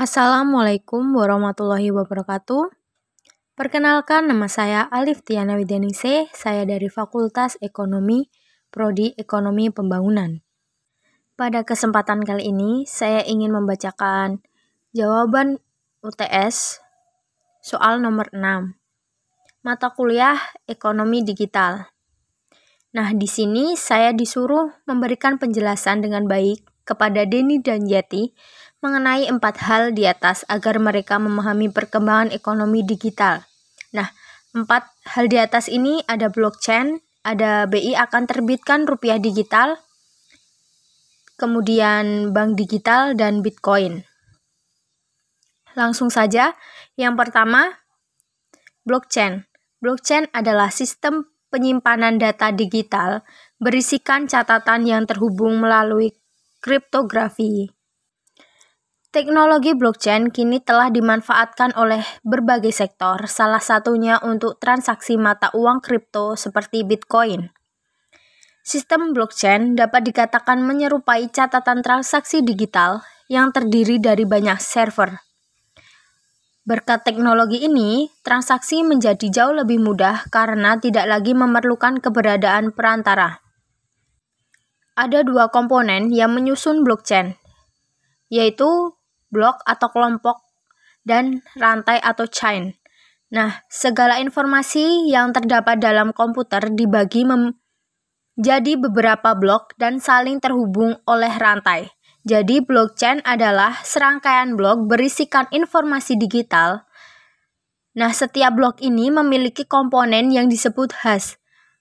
Assalamualaikum warahmatullahi wabarakatuh. Perkenalkan nama saya Alif Tiana Widenise, saya dari Fakultas Ekonomi, Prodi Ekonomi Pembangunan. Pada kesempatan kali ini, saya ingin membacakan jawaban UTS soal nomor 6. Mata kuliah Ekonomi Digital. Nah, di sini saya disuruh memberikan penjelasan dengan baik kepada Denny dan Yeti mengenai empat hal di atas agar mereka memahami perkembangan ekonomi digital. Nah, empat hal di atas ini ada blockchain, ada BI akan terbitkan rupiah digital, kemudian bank digital, dan Bitcoin. Langsung saja, yang pertama, blockchain. Blockchain adalah sistem penyimpanan data digital berisikan catatan yang terhubung melalui kriptografi. Teknologi blockchain kini telah dimanfaatkan oleh berbagai sektor, salah satunya untuk transaksi mata uang kripto seperti Bitcoin. Sistem blockchain dapat dikatakan menyerupai catatan transaksi digital yang terdiri dari banyak server. Berkat teknologi ini, transaksi menjadi jauh lebih mudah karena tidak lagi memerlukan keberadaan perantara. Ada dua komponen yang menyusun blockchain, yaitu blok atau kelompok, dan rantai atau chain. Nah, segala informasi yang terdapat dalam komputer dibagi menjadi beberapa blok dan saling terhubung oleh rantai. Jadi, blockchain adalah serangkaian blok berisikan informasi digital. Nah, setiap blok ini memiliki komponen yang disebut hash.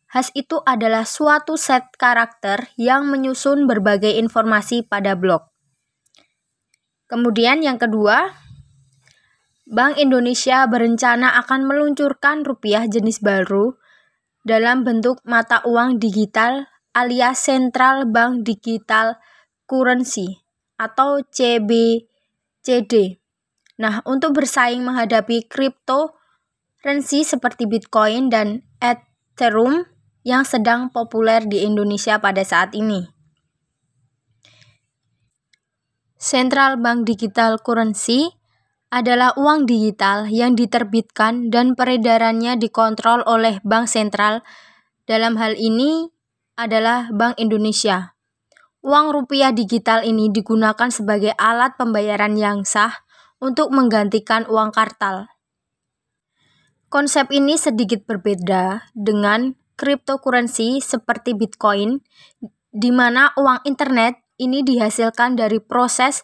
Hash itu adalah suatu set karakter yang menyusun berbagai informasi pada blok. Kemudian yang kedua, Bank Indonesia berencana akan meluncurkan rupiah jenis baru dalam bentuk mata uang digital alias Central Bank Digital Currency atau CBCD. Nah, untuk bersaing menghadapi cryptocurrency seperti Bitcoin dan Ethereum yang sedang populer di Indonesia pada saat ini. Central Bank Digital Currency adalah uang digital yang diterbitkan dan peredarannya dikontrol oleh bank sentral. Dalam hal ini adalah Bank Indonesia. Uang rupiah digital ini digunakan sebagai alat pembayaran yang sah untuk menggantikan uang kartal. Konsep ini sedikit berbeda dengan cryptocurrency seperti Bitcoin, di mana uang internet ini dihasilkan dari proses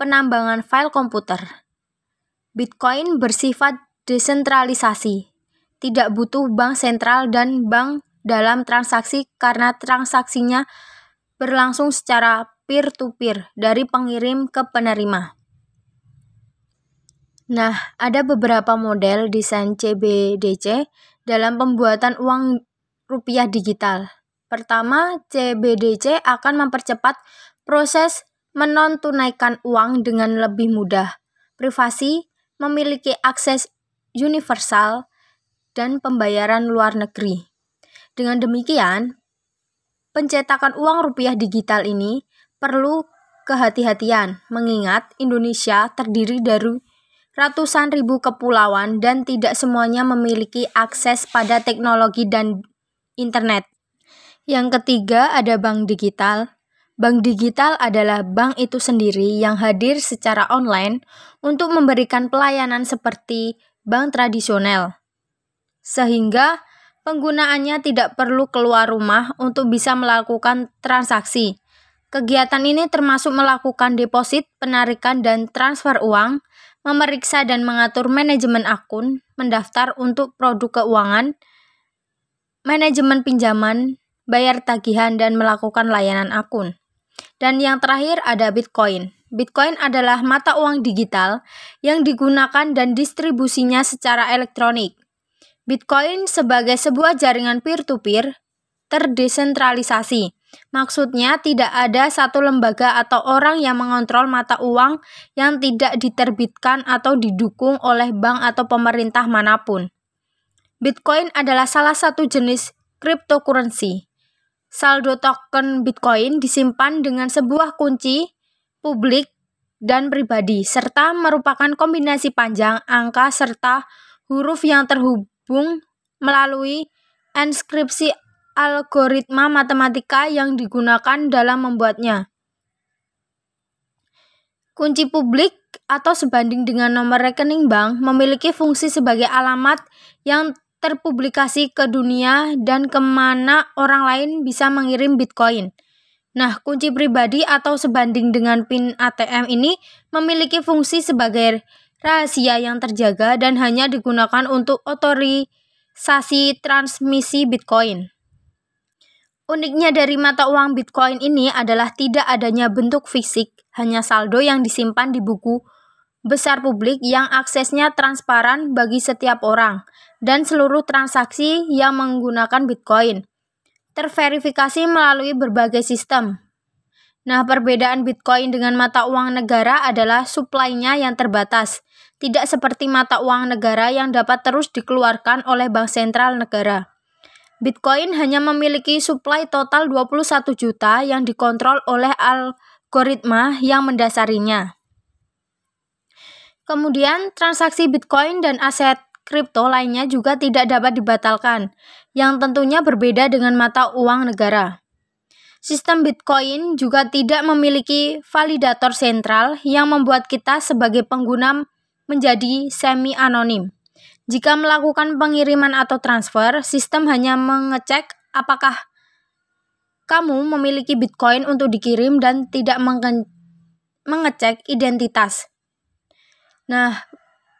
penambangan file komputer. Bitcoin bersifat desentralisasi, tidak butuh bank sentral dan bank dalam transaksi karena transaksinya berlangsung secara peer-to-peer dari pengirim ke penerima. Nah, ada beberapa model desain CBDC dalam pembuatan uang rupiah digital. Pertama, CBDC akan mempercepat proses menontunaikan uang dengan lebih mudah. Privasi memiliki akses universal dan pembayaran luar negeri. Dengan demikian, pencetakan uang rupiah digital ini perlu kehati-hatian, mengingat Indonesia terdiri dari ratusan ribu kepulauan dan tidak semuanya memiliki akses pada teknologi dan internet. Yang ketiga ada bank digital. Bank digital adalah bank itu sendiri yang hadir secara online untuk memberikan pelayanan seperti bank tradisional. Sehingga penggunaannya tidak perlu keluar rumah untuk bisa melakukan transaksi. Kegiatan ini termasuk melakukan deposit, penarikan, dan transfer uang, memeriksa dan mengatur manajemen akun, mendaftar untuk produk keuangan, manajemen pinjaman, bayar tagihan, dan melakukan layanan akun. Dan yang terakhir ada Bitcoin. Bitcoin adalah mata uang digital yang digunakan dan distribusinya secara elektronik. Bitcoin sebagai sebuah jaringan peer-to-peer terdesentralisasi. Maksudnya tidak ada satu lembaga atau orang yang mengontrol mata uang yang tidak diterbitkan atau didukung oleh bank atau pemerintah mana pun. Bitcoin adalah salah satu jenis cryptocurrency saldo token Bitcoin disimpan dengan sebuah kunci publik dan pribadi, serta merupakan kombinasi panjang angka serta huruf yang terhubung melalui enskripsi algoritma matematika yang digunakan dalam membuatnya. Kunci publik atau sebanding dengan nomor rekening bank memiliki fungsi sebagai alamat yang terpublikasi ke dunia dan ke mana orang lain bisa mengirim Bitcoin. Nah, kunci pribadi atau sebanding dengan PIN ATM ini memiliki fungsi sebagai rahasia yang terjaga dan hanya digunakan untuk otorisasi transmisi Bitcoin. Uniknya dari mata uang Bitcoin ini adalah tidak adanya bentuk fisik, hanya saldo yang disimpan di buku besar publik yang aksesnya transparan bagi setiap orang, dan seluruh transaksi yang menggunakan Bitcoin terverifikasi melalui berbagai sistem. Nah, perbedaan Bitcoin dengan mata uang negara adalah suplainya yang terbatas, tidak seperti mata uang negara yang dapat terus dikeluarkan oleh bank sentral negara. Bitcoin hanya memiliki suplai total 21 juta yang dikontrol oleh algoritma yang mendasarinya. Kemudian, transaksi Bitcoin dan aset kripto lainnya juga tidak dapat dibatalkan, yang tentunya berbeda dengan mata uang negara. Sistem Bitcoin juga tidak memiliki validator sentral yang membuat kita sebagai pengguna menjadi semi-anonim. Jika melakukan pengiriman atau transfer, sistem hanya mengecek apakah kamu memiliki Bitcoin untuk dikirim dan tidak mengecek identitas. Nah,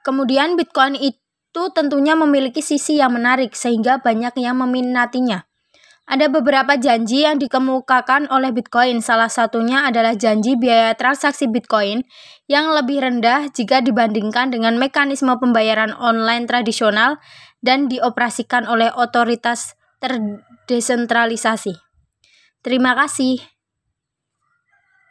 kemudian Bitcoin itu tentunya memiliki sisi yang menarik sehingga banyak yang meminatinya. Ada beberapa janji yang dikemukakan oleh Bitcoin. Salah satunya adalah janji biaya transaksi Bitcoin yang lebih rendah jika dibandingkan dengan mekanisme pembayaran online tradisional dan dioperasikan oleh otoritas terdesentralisasi. Terima kasih.